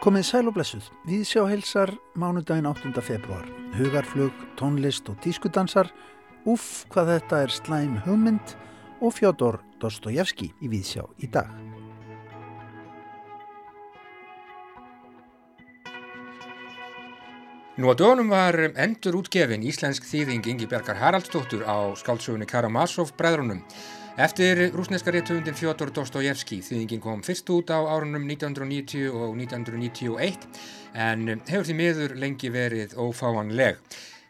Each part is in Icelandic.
Komið sæl og blessuð. Við sjá heilsar mánudaginn 8. februar. Hugarflug, tónlist og tískudansar. Uff, hvað þetta er slæm hugmynd og Fjodor Dostojevski í Víðsjá í dag. Nú á dögunum var endur útgefin íslensk þýðing Ingi Bjarkar Haraldsdóttur á skáltsugunni Karamazov breðrunum. Eftir rúsneska réttufundin Fjodor Dostojevski þýðingin kom fyrst út á árunum 1990 og 1991 en hefur því miður lengi verið ófáanleg.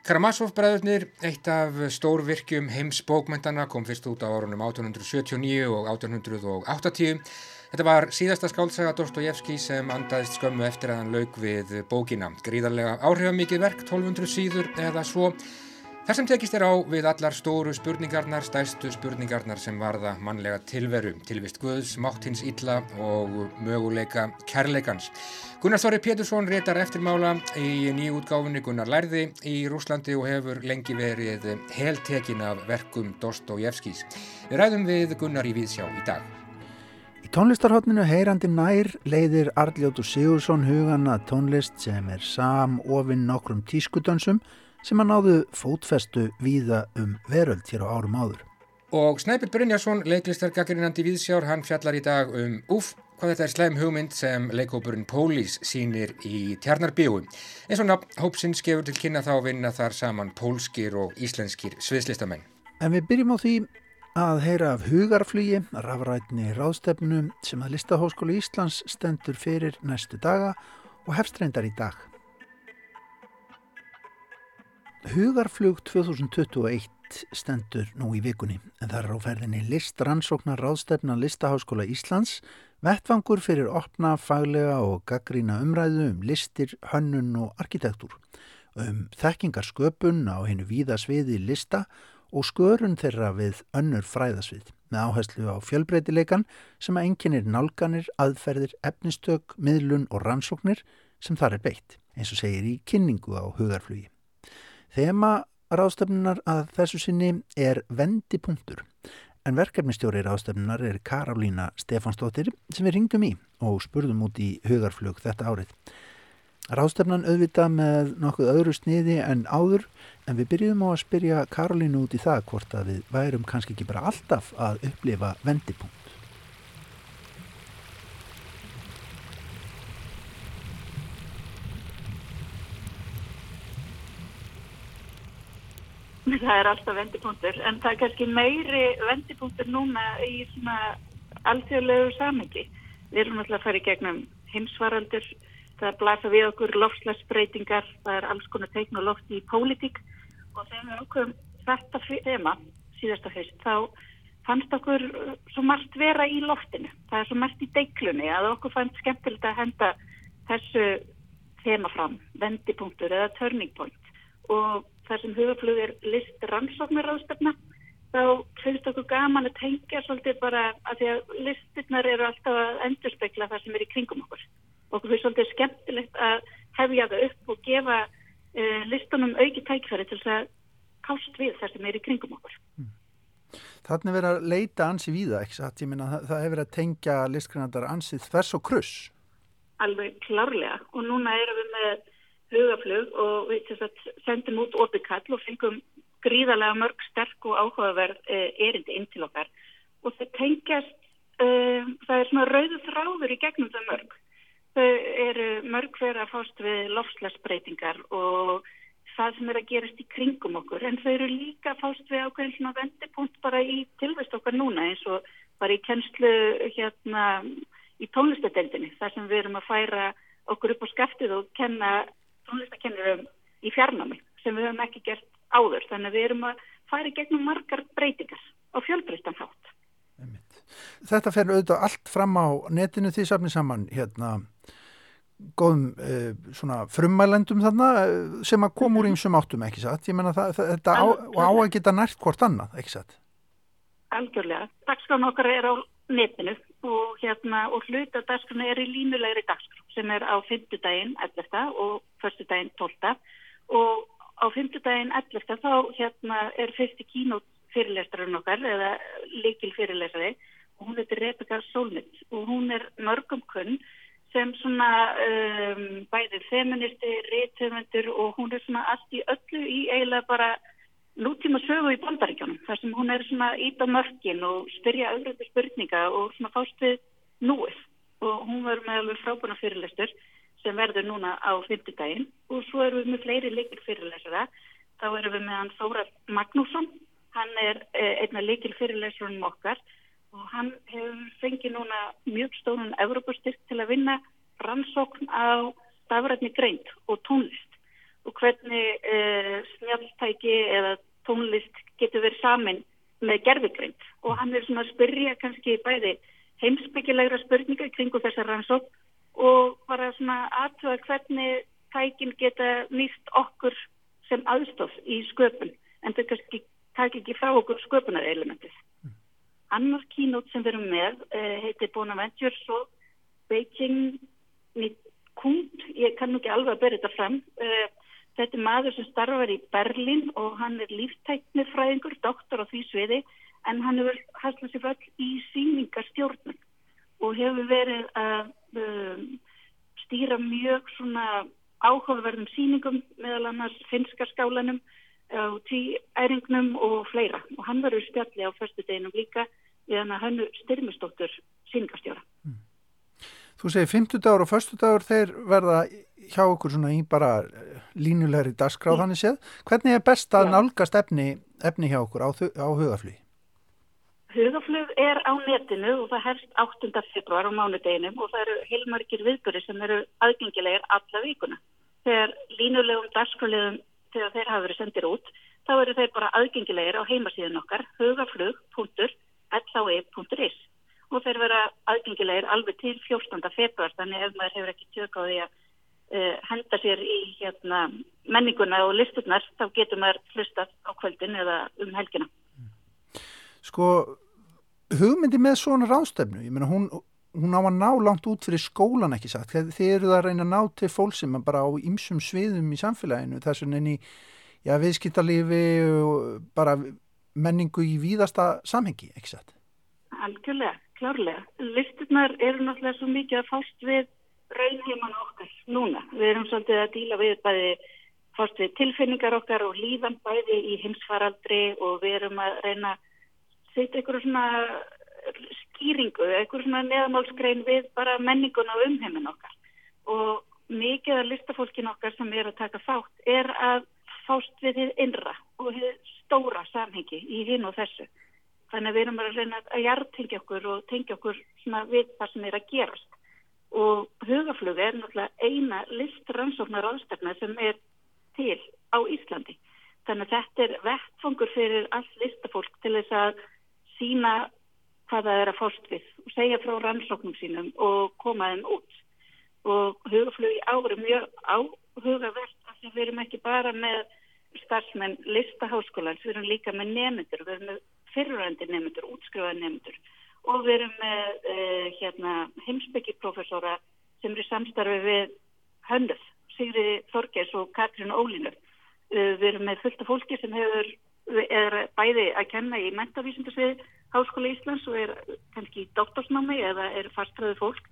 Karamazov bræðurnir, eitt af stórvirkjum heims bókmentana, kom fyrst út á árunum 1879 og 1880. Þetta var síðasta skáltsaga Dostojevski sem andaðist skömmu eftir að hann lauk við bókina. Gríðarlega áhrifamikið verk, 1200 síður eða svo. Þar sem tekist er á við allar stóru spurningarnar, stærstu spurningarnar sem varða mannlega tilveru, tilvist Guðs, máttins illa og möguleika kærleikans. Gunnar Þorri Pétursson reytar eftirmála í nýjútgáfunni Gunnar Lærði í Rúslandi og hefur lengi verið heltekin af verkum Dostojevskis. Við ræðum við Gunnar í Víðsjá í dag. Í tónlistarhóttinu heyrandi nær leiðir Arljótur Sigursson hugana tónlist sem er sam ofinn nokkrum tískudönsum sem að náðu fótfestu víða um veröld hér á árum áður. Og Snæpil Brynjarsson, leiklistargagrinandi viðsjár, hann fjallar í dag um Uff, hvað þetta er slæm hugmynd sem leikópurinn Pólís sínir í Tjarnarbíu. En svona hópsins gefur til kynna þá vinna þar saman pólskir og íslenskir sviðslistamenn. En við byrjum á því að heyra af hugarflugi, rafrætni ráðstefnu sem að Listahóskólu Íslands stendur fyrir næstu daga og hefst reyndar í dag. Hugarflug 2021 stendur nú í vikunni en það er á ferðinni listrannsóknar ráðstefna Listaháskóla Íslands vettfangur fyrir opna, faglega og gaggrína umræðu um listir, hönnun og arkitektúr um þekkingarsköpun á hennu víðasviði lista og skörun þeirra við önnur fræðasvið með áherslu á fjölbreytileikan sem að enginnir nálganir, aðferðir, efnistök, miðlun og rannsóknir sem þar er beitt eins og segir í kynningu á hugarflugi. Þema ráðstöfnunar að þessu sinni er vendipunktur en verkefnistjóri ráðstöfnunar er Karolína Stefansdóttir sem við ringdum í og spurðum út í hugarflug þetta árið. Ráðstöfnan auðvitað með nokkuð öðru sniði en áður en við byrjum á að spyrja Karolínu út í það hvort að við værum kannski ekki bara alltaf að upplifa vendipunkt. það er alltaf vendipunktur en það er kannski meiri vendipunktur núna í svona alþjóðlegu samengi. Við erum alltaf að fara í gegnum heimsvaraldur, það blasa við okkur lofslagsbreytingar, það er alls konar teikn og loft í pólitík og þegar við okkur þetta þema síðasta fyrst, þá fannst okkur svo margt vera í loftinu. Það er svo margt í deiklunni að okkur fannst skemmtilegt að henda þessu þema fram, vendipunktur eða turning point og þar sem hugaflug er list rannsóknar ástefna þá finnst okkur gaman að tengja svolítið bara að því að listirnar eru alltaf að endurspegla það sem er í kringum okkur. Okkur finnst svolítið skemmtilegt að hefja það upp og gefa uh, listunum auki tækfæri til þess að kást við það sem er í kringum okkur. Mm. Þannig verður að leita ansi víða, ekki satt? Ég minna það, það hefur að tengja listgrænandar ansið þvers og kruss. Alveg klárlega og núna erum við með hugaflug og við sendum út opikall og fengum gríðarlega mörg sterk og áhugaverð eh, erindi inn til okkar og það tengjast, um, það er svona rauðu þráður í gegnum það mörg. Þau eru mörg fyrir að fást við lofslagsbreytingar og það sem er að gerast í kringum okkur en þau eru líka fást við ákveðin svona vendipunkt bara í tilvæst okkar núna eins og bara í kennslu hérna í tónlistadeildinni þar sem við erum að færa okkur upp á skaftið og kenna tónlistakennurum í fjarnámi sem við höfum ekki gert áður þannig að við erum að fara í gegnum margar breytingar á fjölbreytan hátt. Þetta fer auðvitað allt fram á netinu því safni saman hérna góðum uh, svona frummælendum þarna eh, sem að koma úr Mhm. einsum áttum ekki satt, ég menna þetta á, á að geta nært hvort annað ekki satt. Algjörlega. Dagskrán okkar er á netinu og, hérna, og hluta dagskrán er í línulegri dagskrán sem er á fymtudaginn 11. og förstudaginn 12. og á fymtudaginn 11. þá hérna, er fyrsti kínót fyrirlestarinn okkar eða líkil fyrirlesari og hún heitir Rebecca Solnit og hún er mörgum kunn sem svona um, bæðið feministi, réttöfundur og hún er svona allt í öllu í eiginlega bara nútíma sögu í bandaríkjónum þar sem hún er svona ít á mörgin og spyrja auðvitað spurninga og svona fást við núið. Og hún verður með alveg frábúna fyrirlestur sem verður núna á fymtudaginn og svo erum við með fleiri líkil fyrirlesara þá erum við með hann Þóra Magnússon. Hann er eh, einna líkil fyrirlesurunum okkar. Og hann hefur fengið núna mjög stórun Evropastyrk til að vinna rannsókn á stafrætni greint og tónlist. Og hvernig uh, snjálftæki eða tónlist getur verið samin með gerðigreint og hann er svona að spyrja kannski bæði heimsbyggilegra spurninga kringu þessar rannsókn og bara svona aðtöða hvernig tækin geta nýst okkur sem aðstof í sköpun en þau kannski taki ekki frá okkur sköpunar elementið annar kínót sem við erum með uh, heitir Bonaventure so Beijing Kund, ég kann ekki alveg að berja þetta fram uh, þetta er maður sem starfar í Berlin og hann er líftæknifræðingur, doktor á því sviði en hann hefur haslað sér all í síningarstjórnum og hefur verið að um, stýra mjög svona áhugaverðum síningum meðal annars finskarskjálanum á tíæringnum og fleira og hann verður spjalli á förstu deginum líka við hann að hannu styrmistóttur síningarstjóra. Mm. Þú segir 50 dagur og förstu dagur þeir verða hjá okkur svona í bara línulegri dasgráð mm. þannig séð. Hvernig er best að Já. nálgast efni, efni hjá okkur á, á hugaflug? Hugaflug er á netinu og það herst 8. februar á mánudeginum og það eru heilmargir viðböri sem eru aðgengilegir alla vikuna. Þegar línulegum dasgráðlegum þegar þeir hafa verið sendir út, þá eru þeir bara aðgengilegir á heimasíðun okkar, hugaflug.lae.is og þeir vera aðgengilegir alveg til 14. februar, þannig ef maður hefur ekki tjöka á því að henda sér í hérna, menninguna og listurnar, þá getur maður hlustast á kvöldin eða um helgina. Sko, hugmyndi með svona ráðstöfnu, ég menna hún hún á að ná langt út fyrir skólan ekki sagt, þið eru það að reyna að ná til fólk sem bara á ymsum sviðum í samfélaginu, þess vegna inn í já, viðskiptarlífi og bara menningu í víðasta samhengi, ekki sagt? Algjörlega, klárlega. Listurnar eru náttúrulega svo mikið að fást við raunheimann okkar núna. Við erum svolítið að díla við bæði fást við tilfinningar okkar og líðan bæði í heimsfaraldri og við erum að reyna að setja ykkur svona skýringu, eitthvað svona neðamálskrein við bara menninguna og umheimin okkar. Og mikið af listafólkin okkar sem er að taka þátt er að fást við þið innra og þið stóra samhengi í hinn og þessu. Þannig að við erum að reyna að hjartengja okkur og tengja okkur svona við það sem er að gerast og hugaflug er náttúrulega eina listrannsóknar ástæfna sem er til á Íslandi. Þannig að þetta er vettfangur fyrir all listafólk til þess að sína hvað það er að fórst við og segja frá rannsóknum sínum og koma þeim út. Og hugaflug í ári mjög áhugavert að við erum ekki bara með starfsmenn listaháskólans, við erum líka með nefnendur, við erum með fyrirvændi nefnendur, útskrifaði nefnendur og við erum með uh, hérna, heimsbyggjiprofessora sem eru samstarfið við Höndöf, Sigri Þorgers og Katrin Ólínur. Uh, við erum með fullta fólki sem hefur, er bæði að kenna í mentavísindasvið Háskóla Íslands og er kannski í doktorsnámi eða er fastræðu fólk.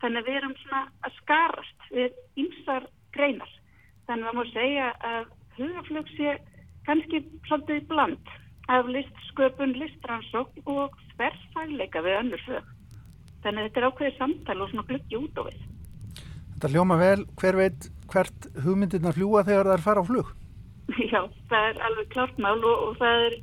Þannig að við erum svona að skarast við ymsar greinar. Þannig að maður segja að hugaflög sé kannski svolítið bland af listsköpun, listransók og þverfæleika við önnur fög. Þannig að þetta er ákveðið samtal og svona glukki út á við. Þetta hljóma vel, hver veit hvert hugmyndirna fljúa þegar það er fara á flug? Já, það er alveg klart mál og, og það er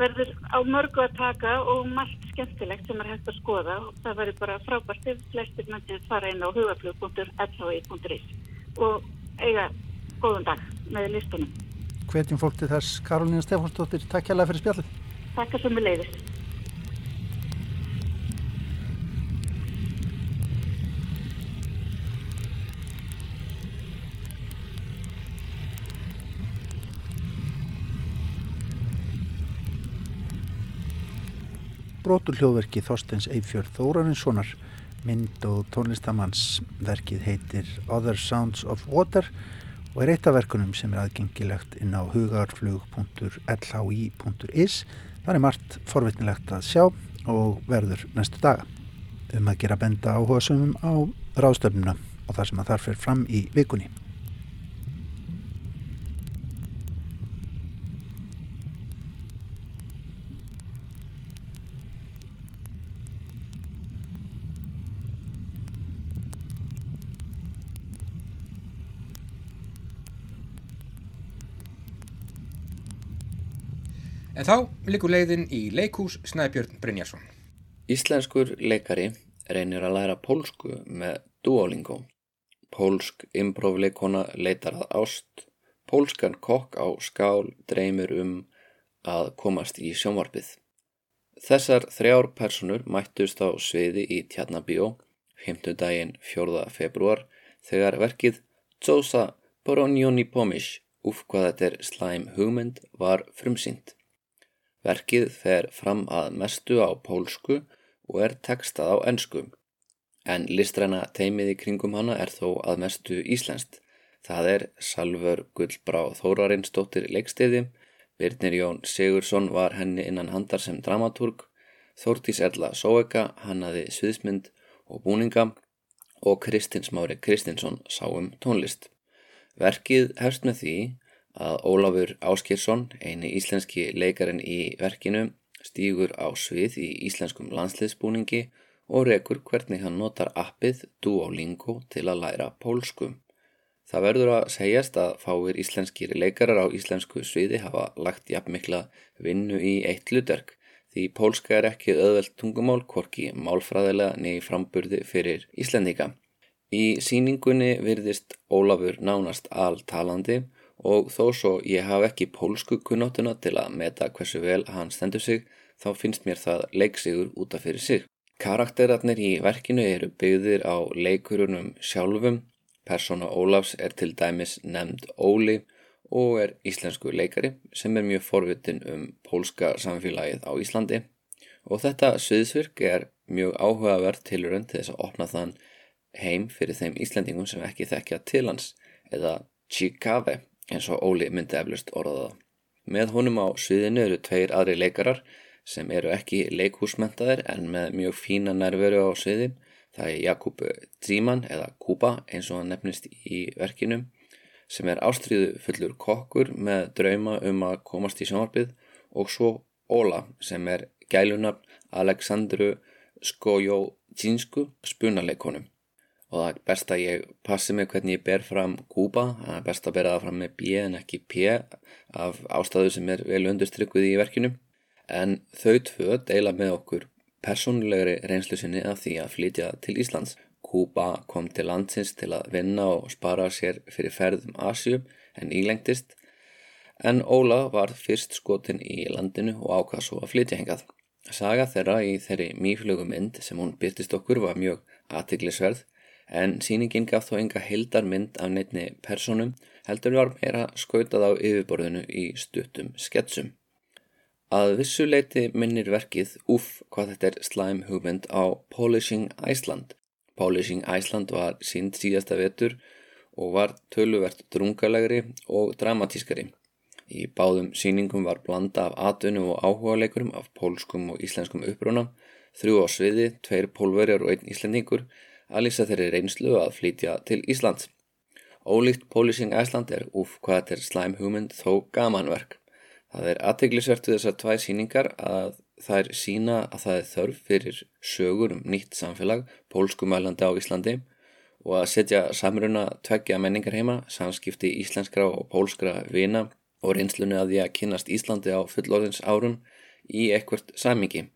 verður á mörgu að taka og margt skemmtilegt sem er hægt að skoða og það verður bara frábært ef flestir mennir fara inn á hugaflug.lhi.is og eiga góðan dag með listunum. Hvetjum fólk til þess Karolina Stefánsdóttir, takk hjálpa fyrir spjallin. Takk að sem við leiðist. brotur hljóðverki Þorstens Eifjörð Þórarinssonar mynd og tónlistamanns verkið heitir Other Sounds of Water og er eitt af verkunum sem er aðgengilegt inn á hugarflug.lhi.is það er margt forvitnilegt að sjá og verður næstu daga um að gera benda áhuga sumum á ráðstöfnuna og það sem að þarf fyrir fram í vikunni. En þá likur leiðin í leikús Snæbjörn Brynjarsson. Íslenskur leikari reynir að læra pólsku með Duolingo. Pólsk improvleikona leitar að ást. Pólskan kokk á skál dreymir um að komast í sjónvarpið. Þessar þrjár personur mættust á sviði í Tjarnabíó 5. daginn 4. februar þegar verkið Tsosa Poronjoni Pomish, uff hvað þetta er slæm hugmynd, var frumsýnt. Verkið fer fram að mestu á pólsku og er tekstað á ennsku, en listræna teimið í kringum hana er þó að mestu íslenskt. Það er Salver Gullbrá Þórarinsdóttir leikstiði, Birnir Jón Sigursson var henni innan handar sem dramatúrg, Þórtís Erla Sóeka hannaði sviðsmynd og búninga og Kristins Mári Kristinsson sáum tónlist. Verkið hefst með því að Ólafur Áskilsson, eini íslenski leikarin í verkinu, stýgur á svið í íslenskum landsliðsbúningi og rekur hvernig hann notar appið Duolingo til að læra pólsku. Það verður að segjast að fáir íslenskir leikarar á íslensku sviði hafa lagt jafnmikla vinnu í eitt hlutverk því pólska er ekki öðvelt tungumál hvorki málfræðilega negi framburði fyrir Íslendika. Í síningunni virðist Ólafur nánast altalandi og þó svo ég hafa ekki pólsku kunnáttuna til að meta hversu vel hann stendur sig þá finnst mér það leiksigur útaf fyrir sig. Karakterarnir í verkinu eru byggðir á leikurunum sjálfum, persóna Ólafs er til dæmis nefnd Óli og er íslensku leikari sem er mjög forvitin um pólska samfélagið á Íslandi. Og þetta sviðsvirk er mjög áhugavert tilurönd til þess að opna þann heim fyrir þeim Íslandingum sem ekki þekkja til hans eða Chikave eins og Óli myndi eflust orðaða. Með honum á sviðinu eru tveir aðri leikarar sem eru ekki leikhúsmentaðir en með mjög fína nærveru á sviði. Það er Jakub Zíman eða Kuba eins og hann nefnist í verkinu sem er ástriðu fullur kokkur með drauma um að komast í sjónvarpið og svo Óla sem er gælunarn Aleksandru Skojódzinsku spunarleikonum og það er best að ég passi mig hvernig ég ber fram kúpa, það er best að bera það fram með B en ekki P af ástæðu sem er vel undurstrykkuð í verkinu en þau tvö deila með okkur personlegri reynslu sinni af því að flytja til Íslands. Kúpa kom til landsins til að vinna og spara sér fyrir ferðum Asju en ílengtist en Óla var fyrst skotin í landinu og ákvað svo að flytja hengað. Saga þeirra í þeirri mýflögu mynd sem hún byrtist okkur var mjög aðtiklisverð en síningin gaf þó enga heildar mynd af neittni personum heldur var meira skautað á yfirborðinu í stuttum sketsum. Að vissu leiti minnir verkið úf hvað þetta er slæm hugmynd á Polishing Iceland. Polishing Iceland var sínd síðasta vetur og var töluvert drungalegri og dramatískari. Í báðum síningum var blanda af atvinnu og áhuga leikurum af pólskum og íslenskum upprónum, þrjú á sviði, tveir pólverjar og einn íslendingur að lýsa þeirri reynslu að flytja til Íslands. Ólíkt Polishing Iceland er úf hvað þetta er slæm hugmynd þó gamanverk. Það er aðteglisvert við þessar tvæ síningar að það er sína að það er þörf fyrir sögur um nýtt samfélag, pólskumælandi á Íslandi og að setja samruna tveggja menningar heima, samskipti íslenskra og pólskra vina og reynslunni að því að kynast Íslandi á fullorðins árum í ekkert samingi.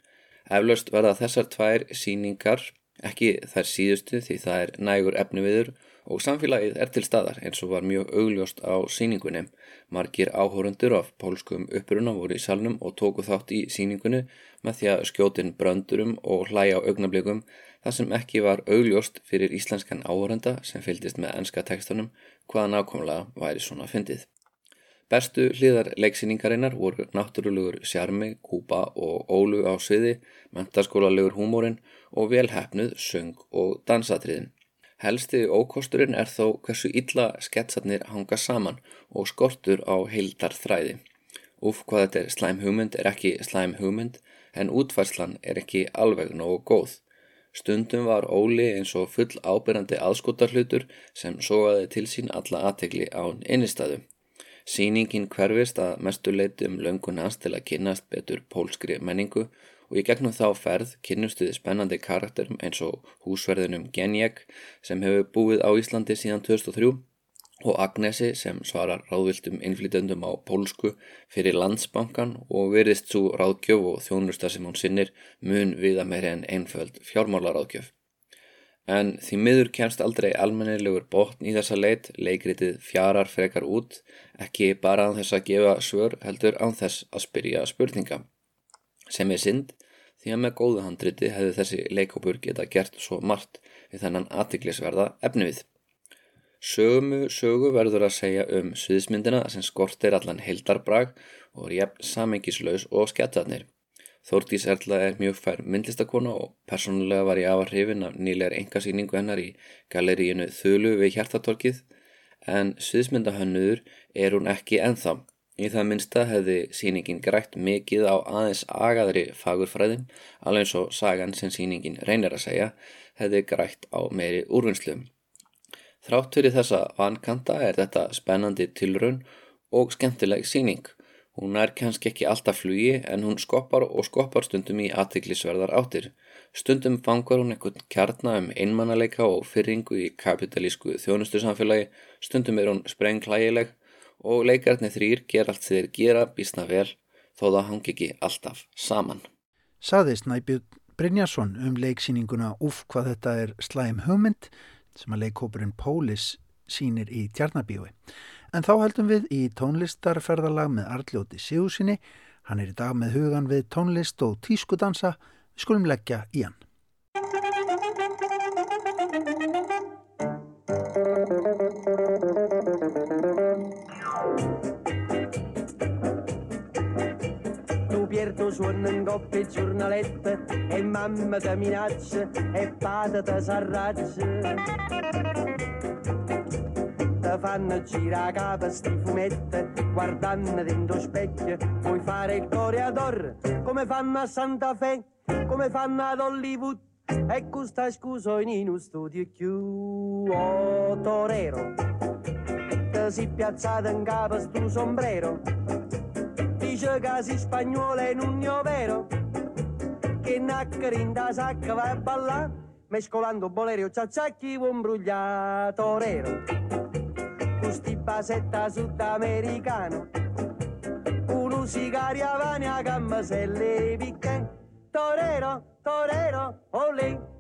Eflaust verða þessar tvær síningar Ekki þær síðustu því það er nægur efni viður og samfélagið er til staðar eins og var mjög augljóst á síningunni. Margir áhórundur af pólskum uppruna voru í salnum og tóku þátt í síningunni með því að skjótin bröndurum og hlæja á augnablikum þar sem ekki var augljóst fyrir íslenskan áhórunda sem fylgist með enska tekstunum hvaða nákvæmlega væri svona fyndið. Bestu hliðar leiksýningarinnar voru náttúrulegur sjarmi, kúpa og ólu á sviði, mentaskólalegur húmórin og velhæfnuð söng og dansatriðin. Helsti ókosturinn er þó hversu illa sketsatnir hanga saman og skortur á heildar þræði. Úf hvað þetta er slæm hugmynd er ekki slæm hugmynd en útfærslan er ekki alveg nógu góð. Stundum var Óli eins og full ábyrrandi aðskotarhlutur sem sogaði til sín alla aðtegli án innistæðu. Sýningin hverfist að mestu leiti um löngun hans til að kynast betur pólskri menningu og í gegnum þá ferð kynnustuði spennandi karakterum eins og húsverðinum Genjek sem hefur búið á Íslandi síðan 2003 og Agnesi sem svarar ráðviltum innflytendum á pólsku fyrir landsbankan og veriðst svo ráðgjöf og þjónusta sem hún sinnir mun viða meiri en einföld fjármálaráðgjöf. En því miður kemst aldrei almennilegur botn í þessa leit, leikritið fjarar frekar út, ekki bara án þess að gefa svör heldur án þess að spyrja spurninga. Sem er synd því að með góðu handriti hefði þessi leikópur geta gert svo margt við þennan aðtiklisverða efnivið. Sögumu sögu verður að segja um sviðismyndina sem skortir allan heldarbrag og er jafn samengislaus og skettatnir. Þórtís Erla er mjög fær myndlistakona og personulega var ég af að hrifin af nýlegar engasýningu hennar í galeríinu Þölu við Hjartatorkið en sviðismyndahönnuður er hún ekki enþá. Í það minnsta hefði síningin grætt mikið á aðeins agaðri fagurfræðum alveg eins og sagan sem síningin reynir að segja hefði grætt á meiri úrvinnslum. Þrátt fyrir þessa vankanta er þetta spennandi tilraun og skemmtileg síning. Hún er kannski ekki alltaf flugi en hún skoppar og skoppar stundum í aðtiklisverðar áttir. Stundum fangar hún einhvern kjarnar um einmannaleika og fyrringu í kapitalísku þjónustusamfélagi, stundum er hún sprengklægileg og leikarnir þrýr ger allt þeir gera bísna vel þó það hangi ekki alltaf saman. Saði Snæbjörn Brynjarsson um leiksýninguna Uff hvað þetta er slæm hugmynd sem að leikópurinn Pólis sínir í Tjarnabíói. En þá heldum við í tónlistarferðalag með Arljóti Sigursinni. Hann er í dag með hugan við tónlist og tískudansa. Við skulum leggja í hann. Coppia e e mamma ti minaccia e padre ti s'arraccia. Ti fanno girare capo sti fumette guardando dentro specchio puoi fare il coreador come fanno a Santa Fe come fanno ad Hollywood. E questa scusa in uno studio più oh, torero. Ti si piazzata in capo sto sombrero. Dice che si spagnola in un vero che naccare in da sacca va a ballare mescolando bolerio ciacciacchi un brugliato rero questi basetta sudamericano uno sigaria vane a gamma se le picche torero torero olè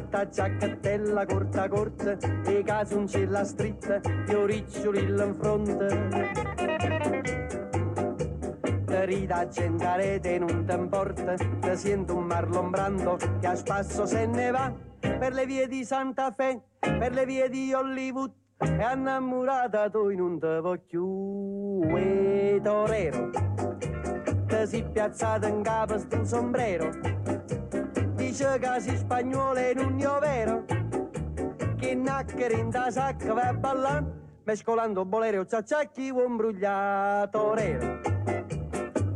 fatta giacchettella corta corta e casuncella stritta e oriccioli in fronte. Te rida accendarete non te importa Te sento un Marlon Brando che a spasso se ne va Per le vie di Santa Fe, per le vie di Hollywood. E innamorata tu non te voglio E torero. Te si piazzata in capo sto sombrero dice che si spagnolo in un vero che nacchere in da sacca va a ballare mescolando bolero ciacciacchi un brugliato rero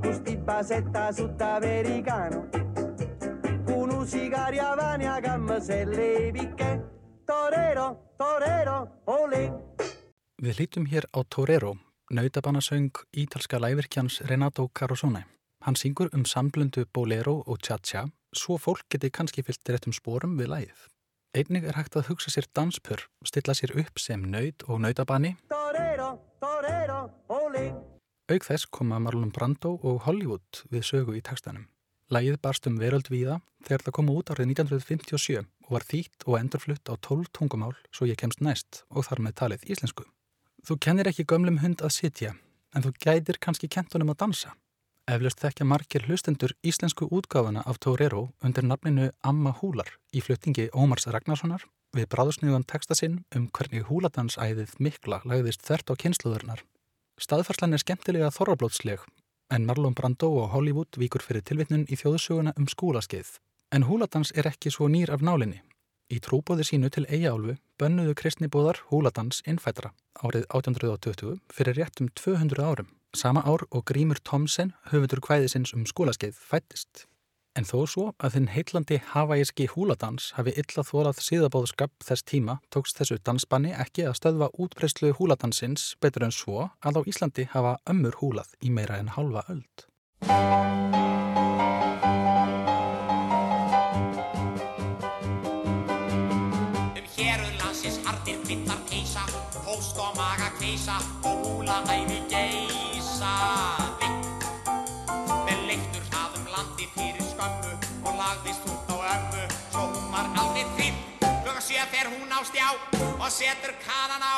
questi basetta sudamericano con un sigaria vane a gamma se le picche torero, torero, olé Við hlítum hér á Torero, nautabannasöng ítalska lævirkjans Renato Carosone. Hann syngur um samblöndu bolero og cha-cha svo fólk geti kannski fyllt réttum spórum við lægið. Einnig er hægt að hugsa sér danspur, stilla sér upp sem nöyt og nöytabanni. Auk þess koma Marlon Brando og Hollywood við sögu í textanum. Lægið barst um veröld víða þegar það kom út árið 1957 og var þýtt og endurflutt á 12 tungumál svo ég kemst næst og þar með talið íslensku. Þú kennir ekki gömlum hund að sitja en þú gætir kannski kentunum að dansa. Eflust þekkja margir hlustendur íslensku útgáfana af Torero undir nafninu Amma Húlar í fluttingi Ómars Ragnarssonar við bráðsnýðan texta sinn um hvernig húladansæðið mikla lagðist þert á kynsluðurnar. Staðfarslan er skemmtilega þorrablótsleg en Marlon Brando og Hollywood víkur fyrir tilvittnun í þjóðsöguna um skólaskeið. En húladans er ekki svo nýr af nálinni. Í trúbóði sínu til Eyjálfu bönnuðu kristnibóðar húladans innfætra árið 1820 fyrir réttum 200 árum. Sama ár og Grímur Tomsen, höfundur kvæðisins um skólaskeið, fættist. En þó svo að þinn heitlandi hafæiski húladans hafi illa þórað síðabóðskap þess tíma tókst þessu dansbanni ekki að stöðva útpreyslu húladansins betur en svo að á Íslandi hafa ömmur húlað í meira en halva öld. Um héruð landsins hardir bittar keisa, hóst og maga keisa og húla æfi geisa. Með leiktur hraðum landi fyrir skömmu og lagðist hún á ömmu, svo hún var alveg trill. Klukka sjö fer hún á stjá og setur kanan á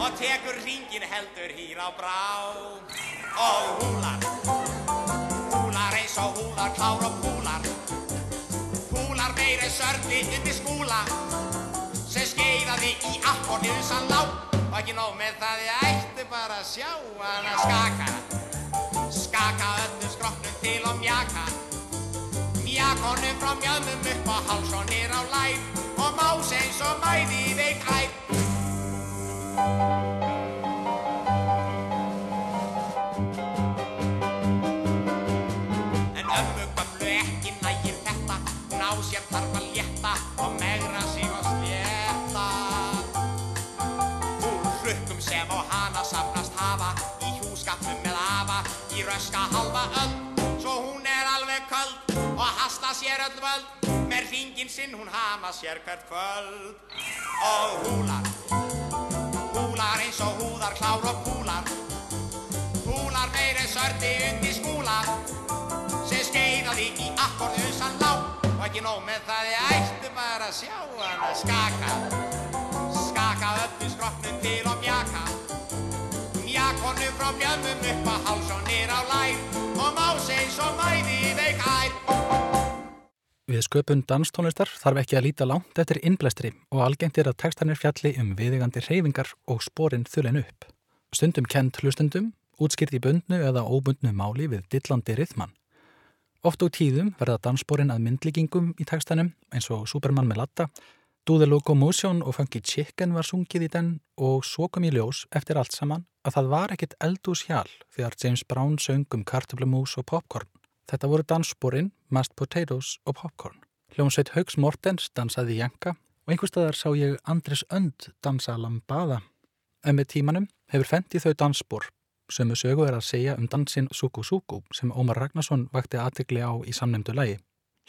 og tekur ringin heldur hýr á brá. Og húlar, húlar eins og húlar, klár og húlar. Húlar meiri sörli undir skúla sem skeiðaði í akkornið sann lá og ekki nóg með það ég ætti bara að sjá hana skaka skaka öllum skrokknum til og mjaka. Mjakonum frá mjöðmum upp á háls og nýr á lær og más eins og mæði veik æð En ömmu gömlu ekki nægir þetta Hún á sér þarf að létta sér öll völd Með ringin sinn hún hama sér hvert kvöld. Og húlar, húlar eins og húðar klár og púlar Húlar meiri sördi undir skúla sem skeiðaði í akkordu sann lá. Og ekki nóg með það ég ætti bara að sjá hana skaka. Skaka öllu skrokknum til og mjaka. Mjakonum frá mjömmum upp á háls og nýr á lær. Og más eins og mæði veik ær Við sköpun danstónlistar þarf ekki að líta langt eftir innblæstri og algengt er að textanir fjalli um viðigandi reyfingar og sporin þulen upp. Stundum kent hlustundum, útskýrt í bundnu eða óbundnu máli við dillandi rithman. Oft og tíðum verða danssporin að myndlíkingum í textanum eins og Superman með latta, Do the Locomotion og Funky Chicken var sungið í den og svo kom í ljós eftir allt saman að það var ekkit eldús hjál þegar James Brown söng um kartöflumús og popcorn. Þetta voru danssporin, mashed potatoes og popcorn. Hljómsveit Haugs Mortens dansaði Janka og einhver staðar sá ég Andris Önd dansa Lambada. En með tímanum hefur fendið þau dansspor sem sögu er að segja um dansin Suku Suku sem Ómar Ragnarsson vakti aðtegli á í samnemdu lægi.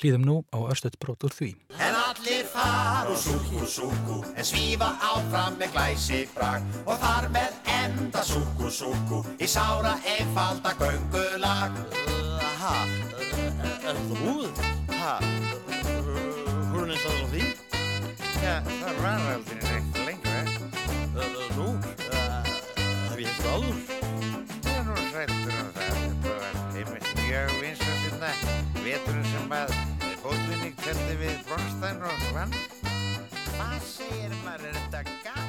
Hlýðum nú á örstuðt brot úr því. En allir far og súku súku En svífa áfram með glæsi brag Og þar með enda súku súku Í sára einfalda göngulag Ha, er það búið? Ha, hvernig er það á því? Já, það var aldrei neitt lengur. Nú, hef ég hefst áður? Er nú hrættur um það. Þetta var einmitt mjög vinsast hérna. Veturinn sem að fótvinning teldi við Bronstein og vann. Hvað segir maður, er þetta gaman?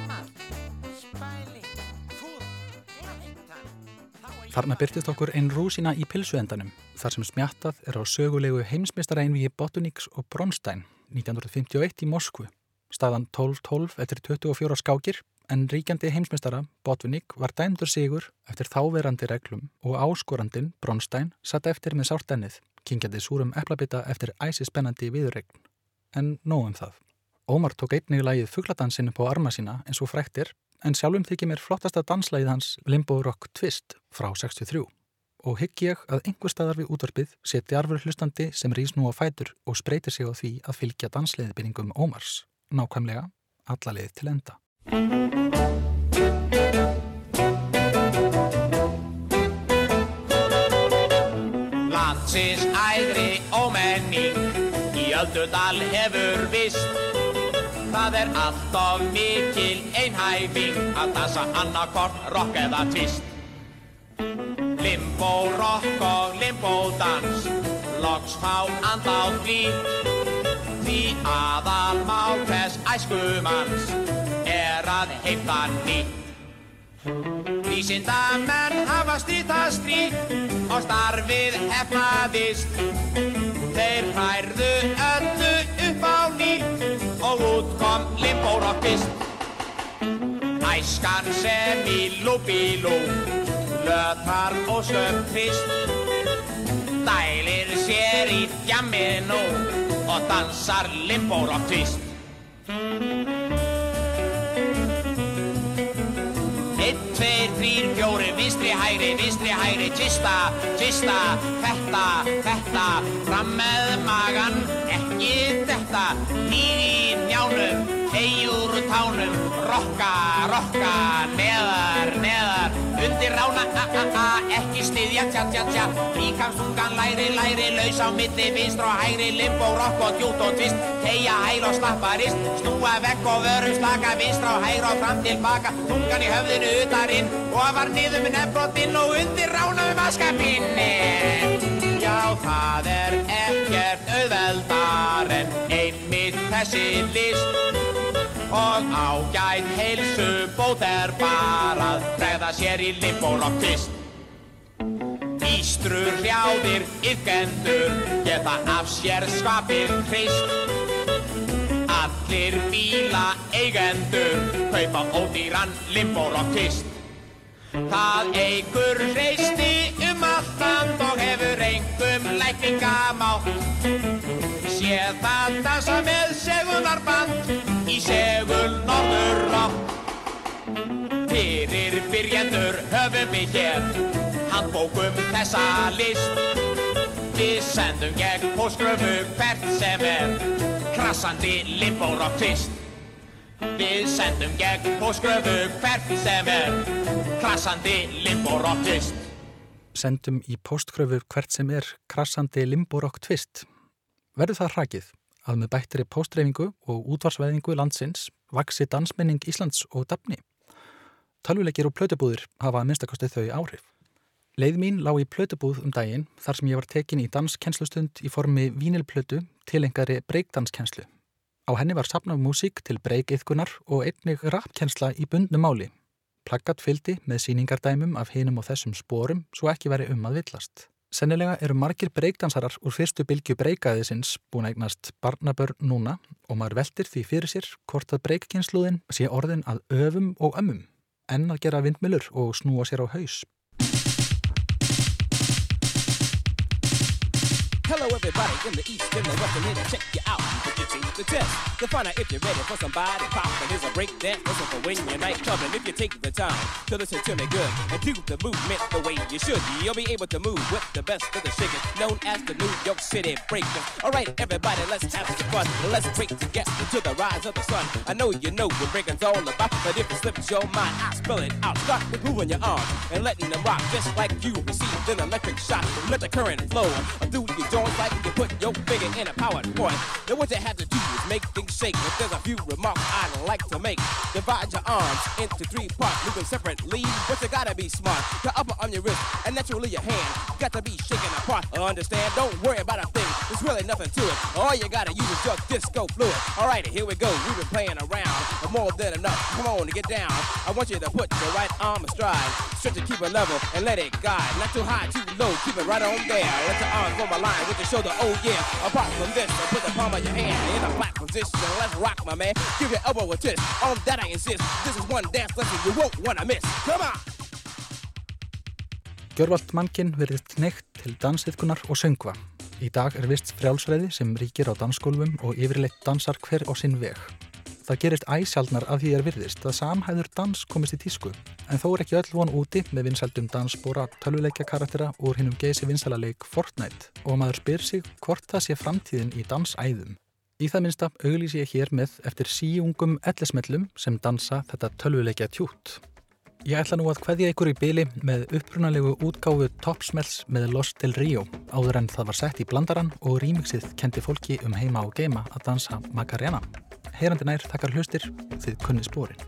Þarna byrtist okkur einn rúsina í pilsuendanum þar sem smjattað er á sögulegu heimsmeistaræðinvíi Botuníks og Bronstein 1951 í Moskvu. Staðan 12-12 eftir 24 skákir en ríkjandi heimsmeistara Botuník var dæmdur sigur eftir þáverandi reglum og áskorandin Bronstein satt eftir með sártennið, kingjandi súrum eplabita eftir æsi spennandi viðregn. En nógum það. Ómar tók einnig lagið fuggladansin upp á arma sína eins og fræktir en sjálfum þykir mér flottasta danslægið hans Limbo Rock Twist frá 63 og hygg ég að einhver staðar við útvarpið seti arfur hlustandi sem rýs nú á fætur og spreytir sig á því að fylgja dansleiðbynningum Ómars, nákvæmlega alla leið til enda. Landsins æðri ómenning í öldudal hefur vist Það er alltof mikil einhæfing að dansa annarkort rock eða twist. Limbo rock og limbo dans loks fá andátt blít. Því aðal mál hvers æskumanns er að heimta nýtt. Vísindamenn hafa stýta stríð og starfið hefnaðist. Þeir færðu öllu á ný og út kom limbórokkist. Æskan sem í lúbílú, löðar og söpfist. Dælir sér í djamminu og dansar limbórokkist. Einn, tveir, þrýr, fjóri, vinstri, hægri, vinstri, hægri, tista, tista, þetta, þetta, fram með magan, ekki þetta, nýð í njánum, eigur tánum, rokka, rokka, neðar, neðar, undir rána, a, a, a, ekki styðja, tja, tja, tja, líkamstungan, læri, læri, laus á milli, vinstra og hægri, limbo, rokk og djút og tvist, teia, hæl og slappa rist, snúa vekk og vörum slaka, vinstra og hægra og fram tilbaka, tungan í höfðinu utarinn, ofar niður með nefnbrotinn og undir rána með maskapinni. Já, það er ekkert einmitt þessi list og ágætt heilsu bót er bara að bregða sér í limbórokkist. Ístrur, hrjáðir, yfgendur geta af sér skapið hrist. Allir bíla eigendur kaupa ódýran limbórokkist. Það eigur hreisti um allt land og hefur engum lækningamátt. Sé það dansa með segunnarband í segul norður átt. Fyrir byrjendur höfum við hér handbókum þessa list. Við sendum gegn póskröfu hvert sem er krassandi limbórokkist. Við sendum gegn póskröfu hvert sem er krassandi limbórokkist. Sendum í postkröfu hvert sem er krassandi limborokk tvist. Verður það hrakið að með bættri póstreifingu og útvarsveðingu landsins vaksi dansmenning Íslands og Dabni. Tölvuleikir og plötubúðir hafa að minnstakosti þau áhrif. Leið mín lág í plötubúð um daginn þar sem ég var tekin í danskennslustund í formi vínilplötu til engari breykdanskennslu. Á henni var sapnað músík til breykiðkunar og einnig rapkennsla í bundnu máli. Plaggat fyldi með síningardæmum af hinum og þessum spórum svo ekki veri um að villast. Sennilega eru margir breykdansarar úr fyrstu bylgju breykaðisins búin að eignast barnabörn núna og maður veldir því fyrir sér hvort að breykkynsluðin sé orðin að öfum og ömmum en að gera vindmilur og snúa sér á haus. Hello everybody in the east and the west and here to check you out. Your teeth to test to find out if you're ready for somebody pop. And there's a break dance listen for when you're night clubbing. If you take the time to listen to me good and do the movement the way you should, you'll be able to move with the best of the shakers, known as the New York City Breakers. All right, everybody, let's have some fun. Let's break together to the rise of the sun. I know you know what breaking's all about, but if it slips your mind, I spell it out. Start with moving your arms and letting them rock, just like you received an electric shock. Let the current flow through your joints like you put your finger in a powered point. Then what you have to do is make things shake. But there's a few remarks I'd like to make. Divide your arms into three parts, them separately, but you gotta be smart. The upper on your wrist and naturally your hand got to be shaken apart. Understand? Don't worry about a thing. There's really nothing to it. All you gotta use is your disco fluid. Alrighty, here we go. We've been playing around, but more than enough. Come on get down. I want you to put your right arm astride, stretch it, keep it level, and let it guide. Not too high, too low. Keep it right on there. Let your arms form a line with your shoulder. Oh yeah. Apart from this, put the palm of your hand in a flat position. Let's rock, my man. Give your elbow a twist. On that I insist. This is one dance lesson you won't wanna miss. Come on. Gjörvalt mannkinn verðist neitt til dansiðkunar og söngva. Í dag er vist frjálsræði sem ríkir á dansskólfum og yfirleitt dansar hver á sinn veg. Það gerist æsjaldnar af því er virðist að samhæður dans komist í tísku, en þó er ekki öll von úti með vinsældum dansbóra tölvuleikja karaktera úr hinnum geysi vinsælaleik Fortnite og maður spyr sig hvort það sé framtíðin í dansæðum. Í það minnsta auglýs ég hér með eftir síungum ellismellum sem dansa þetta tölvuleikja tjút. Ég ætla nú að hveðja ykkur í byli með upprunalegu útgáfu Topsmells með Lost Del Rio áður en það var sett í blandaran og rýmiksið kendi fólki um heima og geima að dansa Macarena. Heyrandi nær þakkar hlustir þið kunni spórin.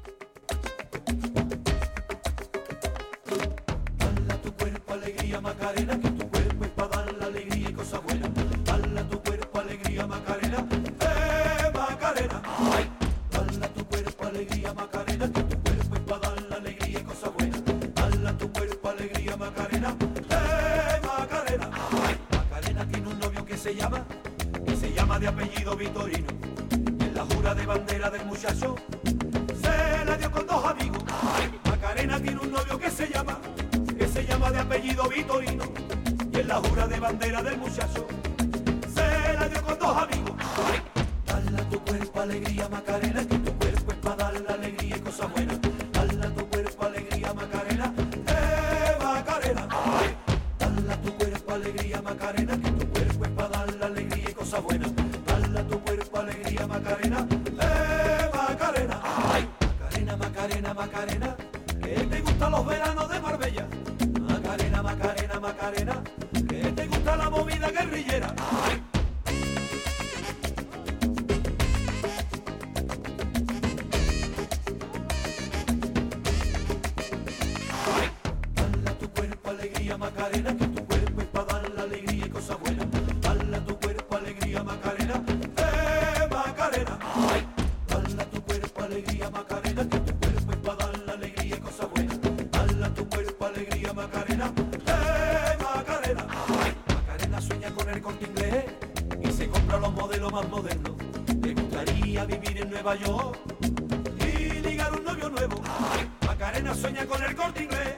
Macarena sueña con el corte inglés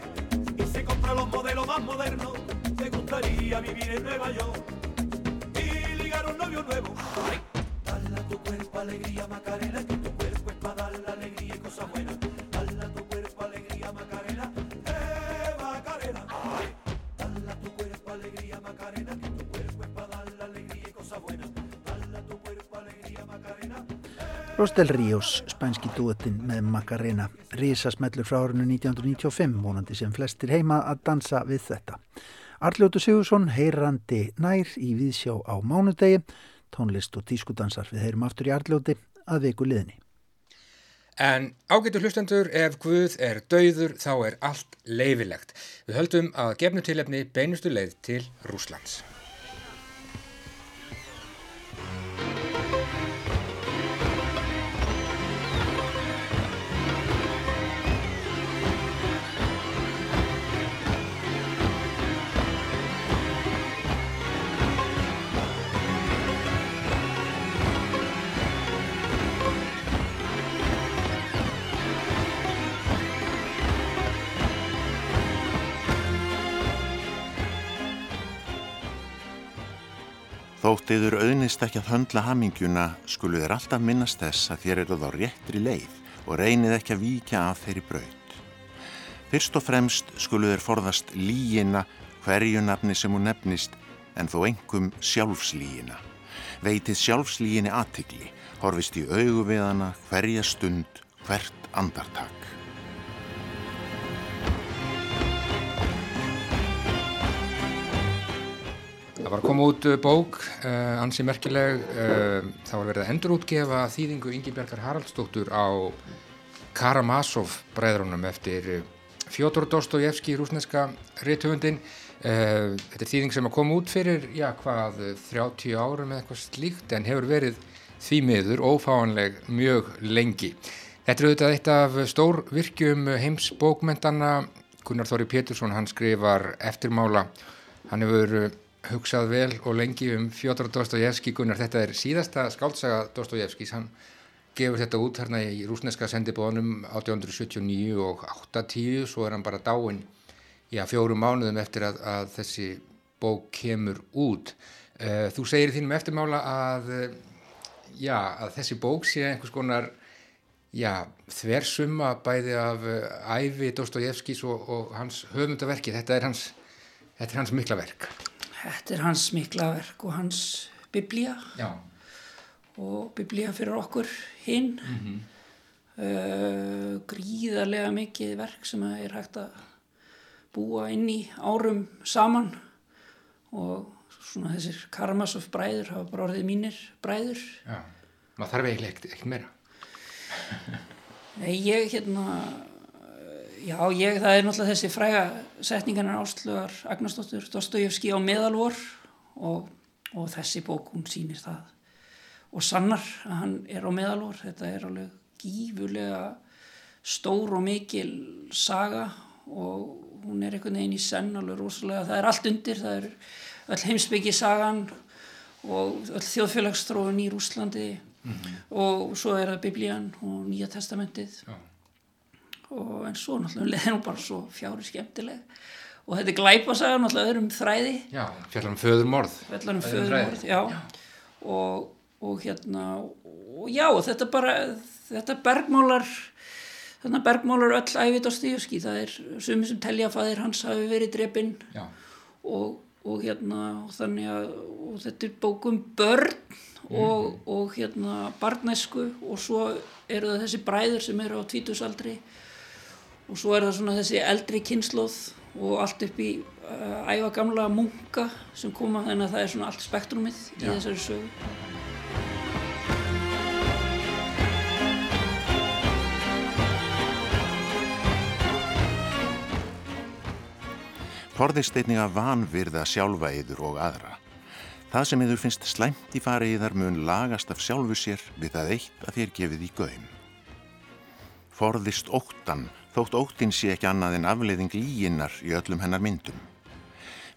y se compra los modelos más modernos. Le gustaría vivir en Nueva York y ligar un novio nuevo. Dale a tu cuerpo alegría Macarena, Rostel Ríos, spænski dúettinn með Macarena, risasmellur frá árinu 1995, vonandi sem flestir heima að dansa við þetta. Arljótu Sigursson, heyrandi nær í viðsjá á mánudegi, tónlist og tískudansar við heyrum aftur í Arljóti að viku liðni. En ágætu hlustendur, ef Guð er dauður þá er allt leifilegt. Við höldum að gefnu tilefni beinustu leið til Rúslands. Þótt yður auðnist ekki að höndla hamingjuna skulu þér alltaf minnast þess að þér eruð á réttri leið og reynið ekki að víkja af þeirri braut. Fyrst og fremst skulu þér forðast lígina hverju nafni sem hún nefnist en þó engum sjálfslígina. Veitið sjálfslíginni aðtigli, horfist í augu við hana hverja stund, hvert andartak. Það var að koma út uh, bók, uh, ansi merkileg, uh, það var verið að endurútgefa þýðingu Ingi Bjarkar Haraldsdóttur á Karamazov bræðrunum eftir Fjótor Dostojevski, rúsneska rithöfundin. Uh, þetta er þýðing sem að koma út fyrir, já hvað, 30 árum eða eitthvað slíkt en hefur verið því miður ófáanleg mjög lengi. Þetta er auðvitað eitt af stór virkjum heims bókmentana, Gunnar Þóri Pétursson, hann skrifar eftirmála, hann hefur hugsað vel og lengi um Fjóður Dostojevski Gunnar, þetta er síðasta skáldsaga Dostojevskis, hann gefur þetta út hérna í rúsneska sendibónum 1879 og 810 svo er hann bara dáinn já, fjórum mánuðum eftir að, að þessi bók kemur út. Uh, þú segir þínum eftirmála að uh, já, að þessi bók sé einhvers konar já, þversumma bæði af uh, æfi Dostojevskis og, og hans höfundaverki, þetta er hans þetta er hans mikla verk Þetta er hans mikla verk og hans biblía Já. og biblía fyrir okkur hinn. Mm -hmm. uh, gríðarlega mikið verk sem er hægt að búa inn í árum saman og svona þessir Karamazov bræður hafa bara orðið mínir bræður. Já, maður þarf eiginlega ekkert meira. Nei, ég hérna, já, ég, það er náttúrulega þessi fræga setningarnar áslugar Agnarsdóttur Dostojevski á meðalvor og, og þessi bók, hún sýnir það og sannar að hann er á meðalvor. Þetta er alveg gífurlega stór og mikil saga og hún er einhvern veginn í senn alveg rosalega, það er allt undir, það er öll heimsbyggi sagan og öll þjóðfélagsstróun í Rúslandi Mhm. og svo er það Biblían og Nýja testamentið Já. Og en svo náttúrulega leðin hún bara svo fjári skemmtileg. Og þetta er glæpasaga náttúrulega öðrum þræði. Já, fjallar um föðurmorð. fjallar um Öðrum föðurmorð, þræði. já, Og, og hérna og já, þetta bara þetta bergmálar þannig bergmálar öll æfið á stíuski það er sumi sem telja að faðir hans hafi verið drepinn. Já. og, og hérna og þannig að og þetta er bókum börn og, og hérna barnæsku. Og svo eru það þessi bræður sem eru á tvítusaldri og svo er það svona þessi eldri kynnslóð og allt upp í uh, æfa gamla munka sem koma þannig að það er svona allt spektrumið í Já. þessari sögu Forðist einnig að vanvirða sjálfa yður og aðra. Það sem yður finnst slæmt í fari yðar mun lagast af sjálfu sér við það eitt að þér gefið í gaum. Forðist óttan, þótt óttin sé ekki annað en afleiðing líginnar í öllum hennar myndum.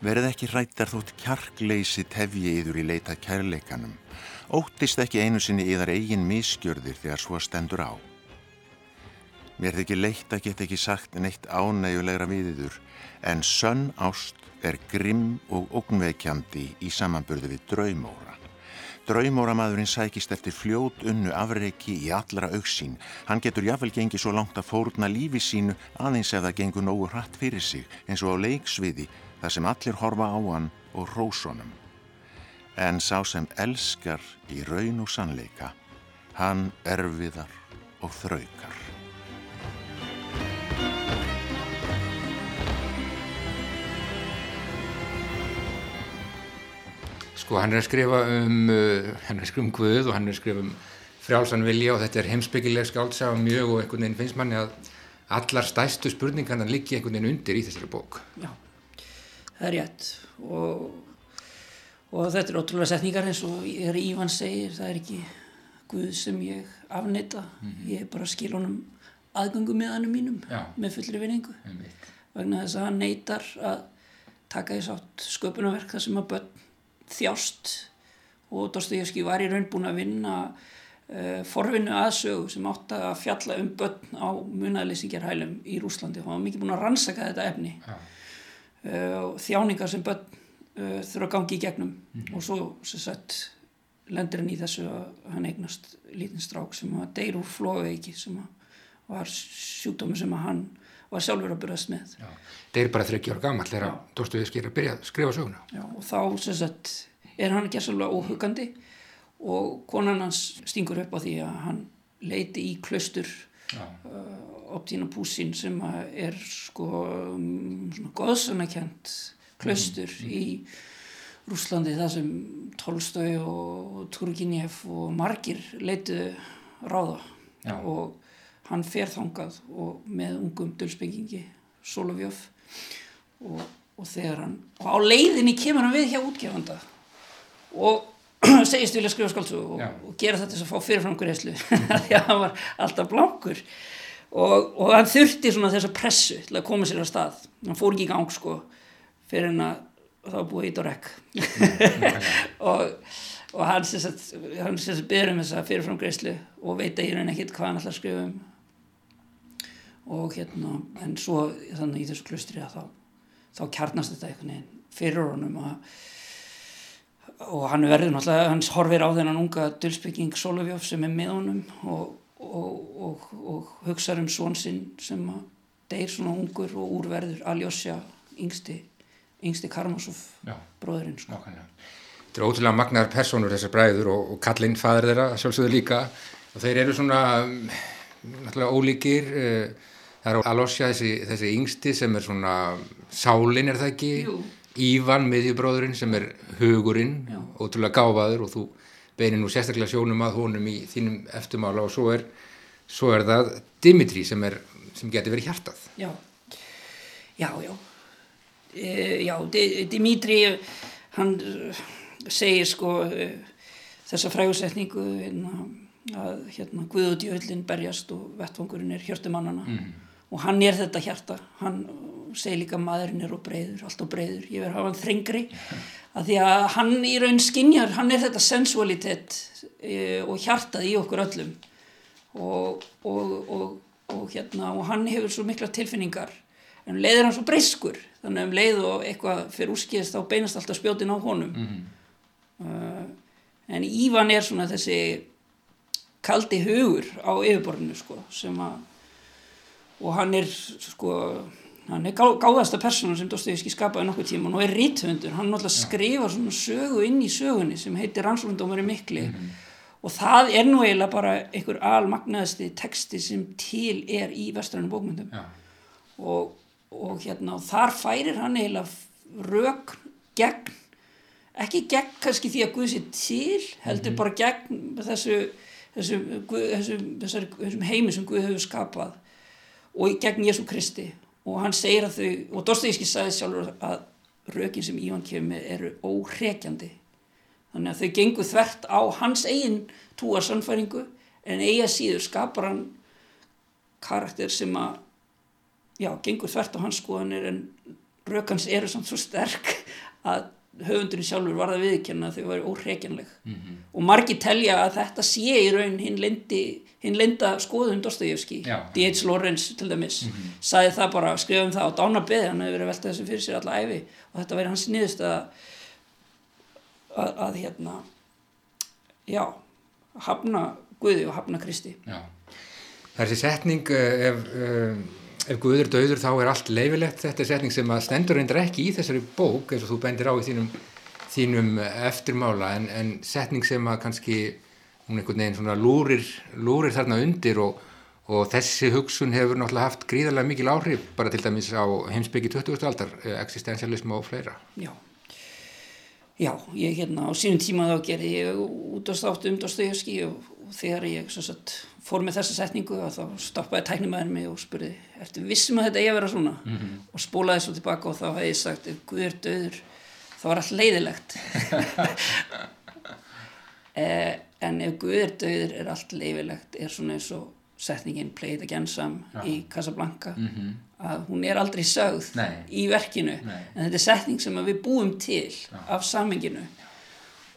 Verið ekki rættar þótt kjarkleysi tefji yður í leita kærleikanum. Óttist ekki einu sinni yðar eigin miskjörðir þegar svo stendur á. Mér þykir leitt að geta ekki sagt neitt ánægulegra við yður, en sönn ást er grimm og ógnveikjandi í samanburði við draumóra. Draumóramadurinn sækist eftir fljót unnu afreiki í allra auksín. Hann getur jáfnvel gengið svo langt að fórna lífi sínu aðeins ef það gengur nógu hratt fyrir sig, eins og á leiksviði, þar sem allir horfa á hann og rósonum. En sá sem elskar í raun og sannleika, hann erfiðar og þraukar. Sko hann er að skrifa um, uh, hann er að skrifa um Guð og hann er að skrifa um frjálsan vilja og þetta er heimsbyggileg skáldsaga mjög og einhvern veginn finnst manni að allar stæstu spurningarna liggi einhvern veginn undir í þessari bók. Já, það er rétt. Og, og þetta er ótrúlega setningar eins og Ívan segir, það er ekki Guð sem ég afneita, ég er bara að skil honum aðgöngu með hannum mínum Já. með fullri vinningu vegna þess að hann neytar að taka í sátt sköpunarverk þar sem að börn þjást. Og Dostoyevski var í raun búin að vinna uh, forvinnu aðsögu sem átt að fjalla um börn á munaðlýsingarhælum í Rúslandi og hann var mikið búin að rannsaka þetta efni. Já. uh, og þjáningar sem börn uh, þurfa að gangi í gegnum. Og svo sagt lendir hann í þessu að hann eignast lítinn strák sem að deyr úr flóveiki sem að var sjúkdómi sem að hann var sjálfur að byrjast með Já. Það er bara 30 ára gammal þegar Dostoyevski er að byrja að skrifa söguna. Já, og þá sagt er hann gerðslega óhugandi og konan hans stingur upp á því að hann leiti í klaustur Já. uh, Optína Púsin sem er sko um, svona goðsannakent klaustur í Rúslandi það sem Tolstói og Turgenev og margir leituðu ráða Já. og hann fer þangað og með ungum dölsbyggingi Solovjov og, og þegar hann og á leiðinni kemur hann við hjá útgefanda og segist vilja skrifa skáldsögu og, og gera þetta að fá fyrirfram greiðslu því að hann var alltaf blankur. Og, og hann þurfti svona þessa pressu til að koma sér að stað. Hann fór ekki í gang sko fyrir hann að það var búið ít og rekk. Og, og hann sem hann sem sagt byrður um þessa fyrirfram greiðslu og veit að ég reyna ekkit hvað hann ætlar að skrifa um og hérna en svo þannig í þessu klustri að þá þá kjarnast þetta einhvern veginn fyrir honum að og hann verður náttúrulega, hann horfir á þennan unga dulsbygging Solovjov sem er með honum og, og, og, og hugsaður um svon sinn sem að deyr svona ungur og úrverður Aljosja, yngsti yngsti Karmasov bróðurinn sko. Þetta er ótrúlega magnar personur þessar bræður og, og kallinn faður þeirra sjálfsögðu líka. Og þeir eru svona um, náttúrulega ólíkir uh, það er Alosja þessi, þessi yngsti sem er svona sálin er það ekki Jú. Ívan miðjubróðurinn sem er hugurinn ótrúlega gáfaður og þú beinir nú sérstaklega sjónum að honum í þínum eftirmála og svo er, svo er það Dimitri sem, er, sem getur verið hjartað Já, já, já. E, já, Dimitri, hann segir sko e, þessa frægusetningu hérna, að hérna Guðudjöllin berjast og vettvangurinn er hjörtumannana Mhm. Og hann er þetta hjarta, hann segir líka maðurinn er og breyður, allt og breyður, ég verður að hafa hann þrengri. Að því að hann í raun skinjar, hann er þetta sensualitet e, og hjartað í okkur öllum. Og, og, og, og hérna og hann hefur svo mikla tilfinningar. En um leiður hann svo breyskur. Þannig að um leið og eitthvað fyrir úrskýðist þá beinast alltaf spjótin á honum. Mhm. uh, en Ívan er svona þessi kaldi hugur á yfirborðinu sko sem að og hann er sko hann er gá, gáðasta persóna sem Dostoyevski skapaði nokkuð tíma og er ríthundur hann náttúrulega skrifar svona sögu inn í sögunni sem heitir Rannsóknundómari mikli. Og það er nú eiginlega bara einhver almagnaðasti texti sem til er í vestrænum bókmyndum. Og, og hérna og þar færir hann eiginlega rök gegn ekki gegn kannski því að Guð sé til heldur bara gegn þessu, þessu, þessu, þessum heimi sem Guð hefur skapað og gegn Jésu Kristi. Og hann segir að þau, og Dostoyevski sagði sjálfur að rökin sem Ívan kemur með eru óhrekjandi. Þannig að þau gengur þvert á hans eigin túar sannfæringu en eiga síður skapar hann karakter sem að já, gengur þvert á hans skoðanir en rökans eru samt svo sterk að höfundurinn sjálfur var það viðkjanna þau væri óhrekjanleg Mhm. og margir telja að þetta sé í raun hinn lindi hinn linda skoðun Dostoyevski. D.H. Lawrence til dæmis Mhm. sagði það bara, skrifum það á dána beði hann hefur verið að velta þessu fyrir sér alla æfi og þetta væri hans niðurst að, að, að hérna já hafna Guði og hafna Kristi Já. Þessi setning eh, ef, eh, ef Guður döður þá er allt leifilegt þetta er setning sem að stendur reyndar ekki í þessari bók eins og þú bendir á í þínum, þínum eftirmála en, en setning sem að kannski hún einhvern veginn svona lúrir, lúrir þarna undir og, og þessi hugsun hefur náttúrulega haft gríðarlega mikil áhrif bara til dæmis á heimsbyggi 20. aldar eh, existentialism og fleira Já. Já, ég hérna á sínum tíma þá gerði ég út á státt um Dostoyevski og, og þegar ég satt, fór með þessa setningu þá stoppaði tæknimæður mig og spurði ertu vissum að þetta eigi að vera svona Mhm. og spólaði svo tilbaka og þá hefði ég sagt ef Guð er döður þá var allt leiðilegt eh, en ef Guð er döður er allt leiðilegt er svona eins og setningin Play it again Sam Já. í Casablanca Mhm. að hún er aldrei sögð Nei. í verkinu Nei. en þetta er setning sem við búum til af samenginu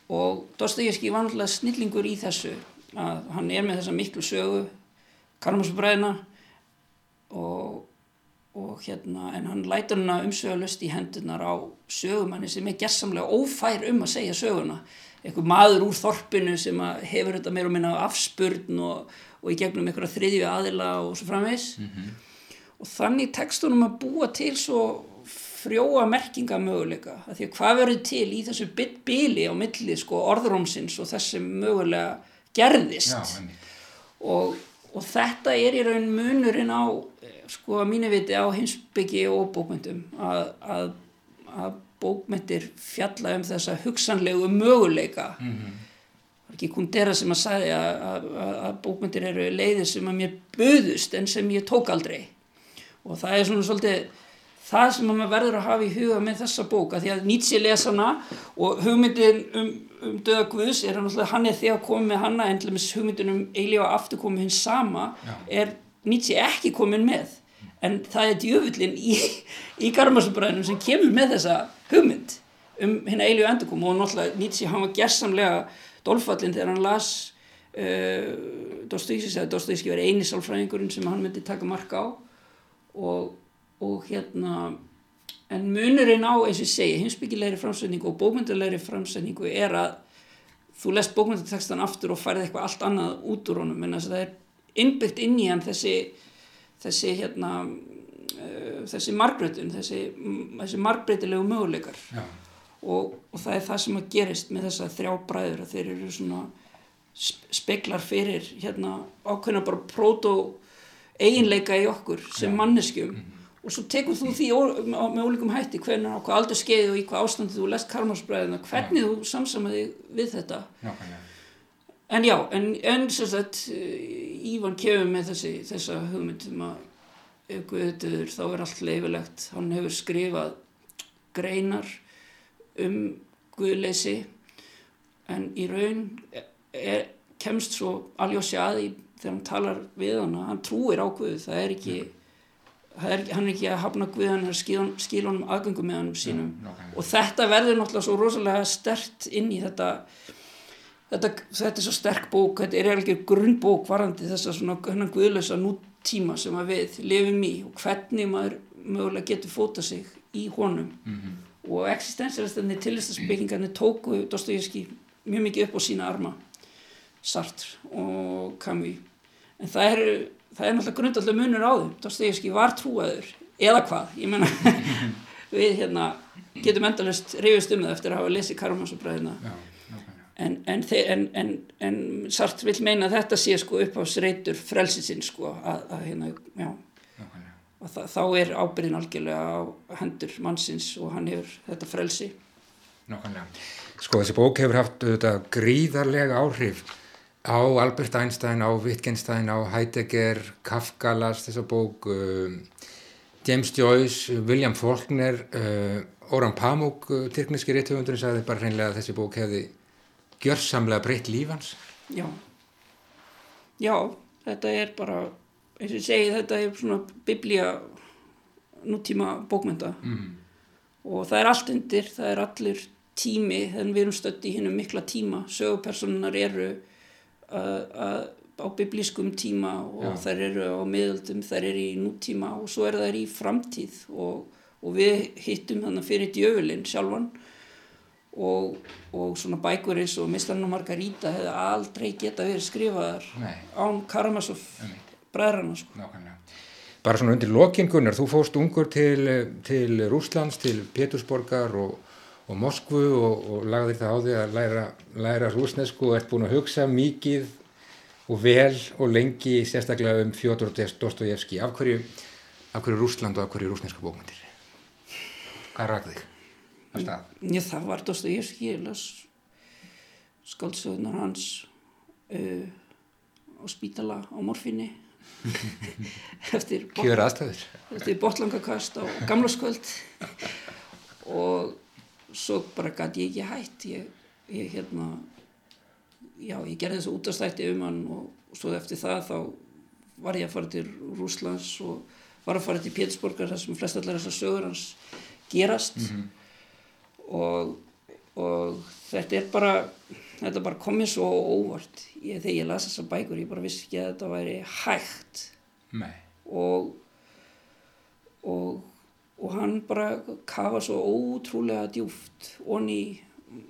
og Dostoyevski var náttúrulega snillingur í þessu að hann er með þessa miklu sögu Karmasbræðina og, og hérna en hann lætur hana umsögulust í hendunar á sögumanni sem er gersamlega ófær um að segja söguna. Einhver maður úr þorpinu sem að hefur þetta meira og minna afspurn og, og í gegnum einhverja þriðju aðila og svo framvegs og þannig tekstunum að búa til svo frjóa merkinga möguleika að því að hvað verður til í þessu bili á milli sko orðrómsins og þessi mögulega gerðist. Já, og, og þetta er í raun munurinn á sko að mínu viti á heimsbyggi og bókmyndum að, að, að bókmyndir fjalla um þessa hugsanlegu möguleika. Mhm. var ekki Kundera sem að sagði að- að bókmyndir eru leiðir sem að mér buðust en sem ég tók aldrei. Og það er svona svolítið það sem að maður verður að hafa í huga með þessa bók að því að Nietzsche les hana og hugmyndin um, um döða Guðs er hann er þegar komið með hana en hugmyndin um eilífa afturkomið hins sama Já. er Nietzsche ekki komin með en það er djöfullin í, í Garmasubræðinum sem kemur með þessa hugmynd um hérna eilífa endurkomu og náttúrulega Nietzsche hann var gersamlega dolfallin þegar hann las uh, Dostoyevski að Dostoyevski verið eini sálfræðingurinn sem hann myndi taka marka á og, og hérna en munurinn á eins og ég segi heimsbyggilegri framsetningu og bókmyndalegri framsetningu er að þú lest bókmyndatekstan aftur og færði eitthvað allt annað út úr honum. En það er innbyggt inn í hann þessi þessi hérna uh, þessi margbreytun þessi, þessi margbreytilegu möguleikar. Og, og það er það sem að gerist með þessa þrjá bræður að þeir eru svona sp- speglar fyrir hérna ákveðna bara prótó eiginleika í okkur sem Já. manneskjum og svo tekur þú því með ólíkum hætti hvernig á hvað aldur skeiði og í hvað ástandi þú lest karmarsbræðina, hvernig þú samsamaði við þetta? Nákvæmlega. en já, en, en sagt eh, Ívan kemur með þessi, þessa hugmynd um að ef Guðuður þá er allt leifilegt hann hefur skrifað greinar um Guðleysi. En í raun er, kemst svo aljósi að í þegar hann talar við hana, hann trúir á Guð. Það er ekki það er, hann er ekki að hafna guðan hann er að skila, honum aðgöngum með hann sínum nákvæmlega. og þetta verður náttúrulega svo rosalega stert inn í þetta þetta, þetta er svo sterk bók þetta er ekki grunnbók varandi þess að svona guðlösa nútíma sem að við lifum í og hvernig maður mögulega getur fóta sig í honum Mhm. og existensialistinni tillistarsbyggingarnir tóku Dostoyevski mjög mikið upp á sína arma Sartre og Camus en það er, það er náttúrulega grundallega munur á þeim Dostoyevski var trúaður eða hvað, ég menna við hérna getum endalist reyfist um það eftir að hafa lesið Já, en, en, en, en, en Sartre vil meina að þetta sé sko upp á sreitur frelsisinn sko að, að hérna, já. Og þa þá er ábyrðin algjörlega á hendur mannsins og hann hefur þetta frelsi. Nákvæmlega. Sko þessi bók hefur haft auðvitað gríðarlega áhrif á Albert Einstein, á Wittgenstein, á Heidegger, Kafka las þessa bók, um, James Joyce, William Faulkner, uh, Oran Pamuk, uh, tyrkneski réttöfundurinn sagði bara hreinlega að þessi bók hefði gjörsamlega breytt lífans. já já, þetta er bara eins og ég segi þetta er svona biblía nútíma bókmynda Mhm. og það er allt undir, það er allir tími en við erum stödd í hinnum mikla tíma sögupersonunar eru á biblískum tíma og Já. þær eru á miðöldum, þær eru í nútíma og svo eru þær í framtíð og, og við hittum þannig fyrir djöfulinn sjálfan og, og svona bækur eins og Mistarinn og Margarita hefði aldrei geta verið skrifaðar Nei. án Karamazov bræðrana sko. Nákvæmlega. Bara svona undir lokin Gunnar, þú fóst ungur til, til Rúslands, til Pétursborgar og, og Moskvu og, og lagðir það á því að læra, læra rúsnesku og ert búin að hugsa mikið og vel og lengi sérstaklega um Fjóður Dostojevski. Af hverju, af hverju Rúsland og af hverju rúsnesku bókmyndir? Hvað rak þig? Já, það var Dostoyevski, ég las skáldsögnar hans uh, á spítala á morfinni eftir, bot- Kjör aðstæður. eftir botlangakast á gamlaskvöld og svo bara gæti ég ekki hætt ég, ég hérna já, ég gerði þessu útastætti um hann og, svo eftir það þá var ég að fara til Rúslands og var að fara til Pétursborgar þar sem flest allar þessar sögur hans gerast Mhm. og, og þetta er bara þetta bara komið svo óvart ég, þegar ég las þessar bækur ég bara vissi ekki að þetta væri hægt Nei. og og, og hann bara kafa svo ótrúlega djúft onni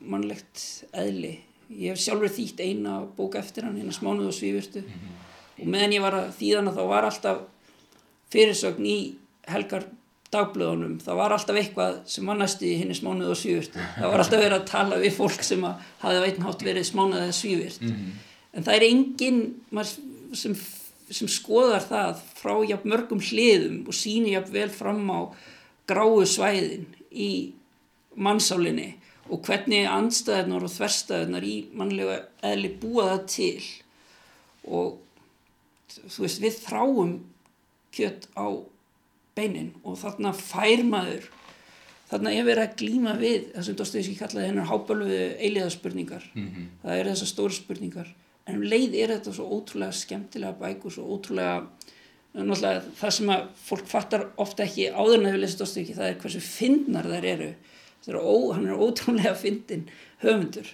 mannlegt eðli. Ég hef sjálfur þýtt eina bók eftir hann hérna smánuð og svífurstu og meðan ég var að þýðana þá var alltaf fyrirsögn í helgar dagblöðunum, það var alltaf eitthvað sem var næstu í henni smánuð og svífurstu það var alltaf verið að tala við fólk sem að hafi veitnhátt verið smánuð eða svífurt en það er enginn sem, sem skoðar það frá jafn mörgum hliðum og sýnir jafn vel fram á gráu svæðin í mannsálinni og hvernig andstæðunar og þverstæðunar í mannlega eðli búa það til. Og þú veist við þráum kjött á beinin og þarna fær maður þarna er verið að glíma við það sem Dostoyevski kallaði hennar hábölvu eiliðaspurningar Mhm. það eru þessar stóru spurningar. En um leið er þetta svo ótrúlega skemmtilega bækur svo ótrúlega náttúrulega það sem að fólk fattar ofta ekki áður en að við lesið Dostoyevski það er hversu fyndnar þær eru. Er ó, hann er ótrúlega fyndin höfundur.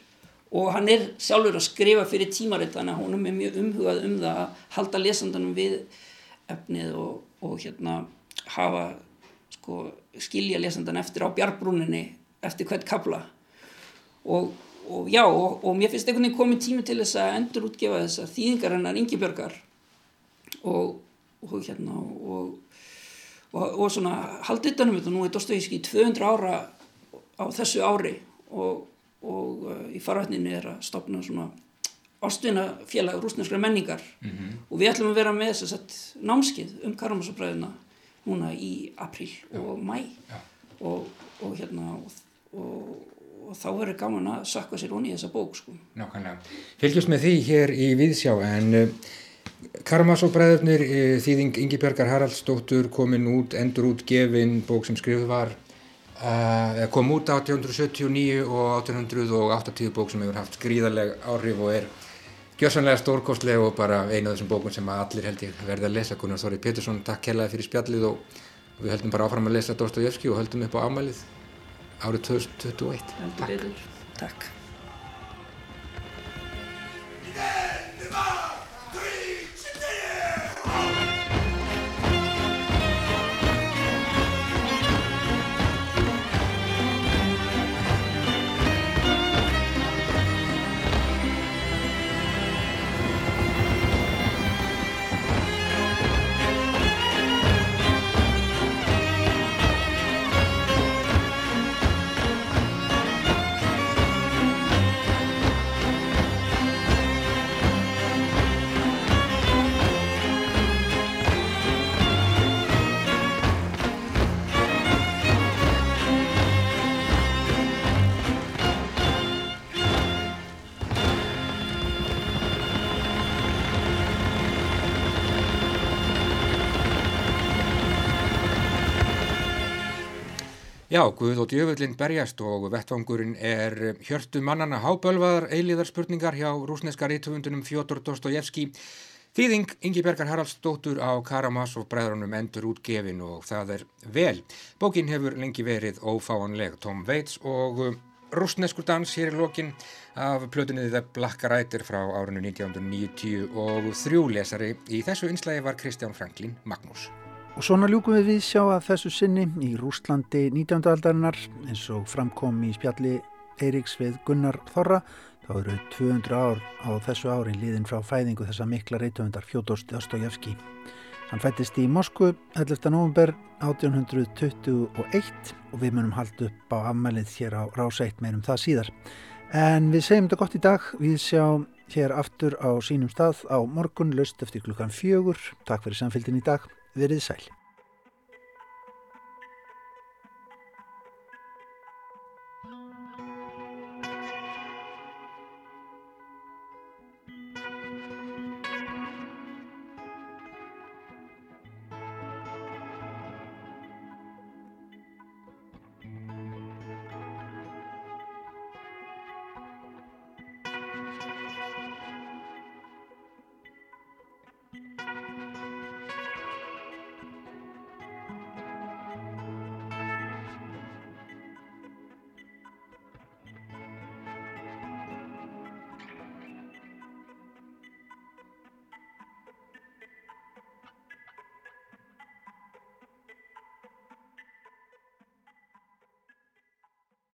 Og hann er sjálfur að skrifa fyrir tímaritt þannig að hún er mjög umhugað um það að halda lesandanum við efnið og, og hérna hafa sko, skilja lesandan eftir á bjarbrúninni eftir hvert kabla og, og já og, og mér finnst einhvern veginn komið tími til þess að endur útgefa þessar þýðingar hennar Ingibjörgar. Og, og hérna og, og, og svona haldið utanum þetta nú er Dostoyevski í 200 ára á þessu ári og, og uh, í farvætninni er að stopna svona ástvinafélag rúsneskra menningar Mhm. og við ætlum að vera með þess að námskið um Karamazov-bræðina núna í apríl og mæ og, og hérna og, og, þá verður gaman að sakka sér honi í þessa bók sko. Nákvæmlega. Fylgjast með því hér í Viðsjá en uh, Karamazov bræðurnir, uh, þýðing Ingibjörgar Haraldsdóttur komin út, endur út gefin bók sem skrifuð var uh, kom út 1879 og 1880 bók sem hefur haft gríðarleg áhrif og er gjössanlega stórkostlega og bara einu af þessum bókun sem allir held ég verði að lesa Gunnar Þorri Pétursson, takk kellaði fyrir spjallið og við höldum bara áfram að lesa Dostojevski og höldum upp á ámælið árið 2021 Takk. Takk. Já, Guð og djöfullin berjast og vettvangurinn er hjörtu mannana hábölvaðar eiliðar spurningar hjá rúsneska rítvöndunum Fjótor Dostojevski. Þýðing Ingi Bergar Haraldsdóttur á Karamazov bræðrunum endur útgefin og það er vel. Bókin hefur lengi verið ófáanleg Tom Waits og rúsneskur dans hér í lokin af plötunni The Black Rider frá árunnu 1990 og þrjúlesari í þessu einslægi var Kristján Franklin Magnús. Og svona ljúkum við við sjá að þessu sinni í Rúslandi 19. aldarinnar eins og framkom í spjalli Eiríks við Gunnar Þorra. þá eru 200 ár á þessu ári liðin frá fæðingu þessa mikla reytöfundar Fjódors Dostojevski. Hann fættist í Moskvu 11. november 1821 og við munum halda upp á afmælið hér á Ráseitt meirum það síðar. En við segjum þetta gott í dag, við sjáum hér aftur á sínum stað á morgun, löst eftir klukkan fjögur. Takk fyrir samfélgin í dag. Verið sæl.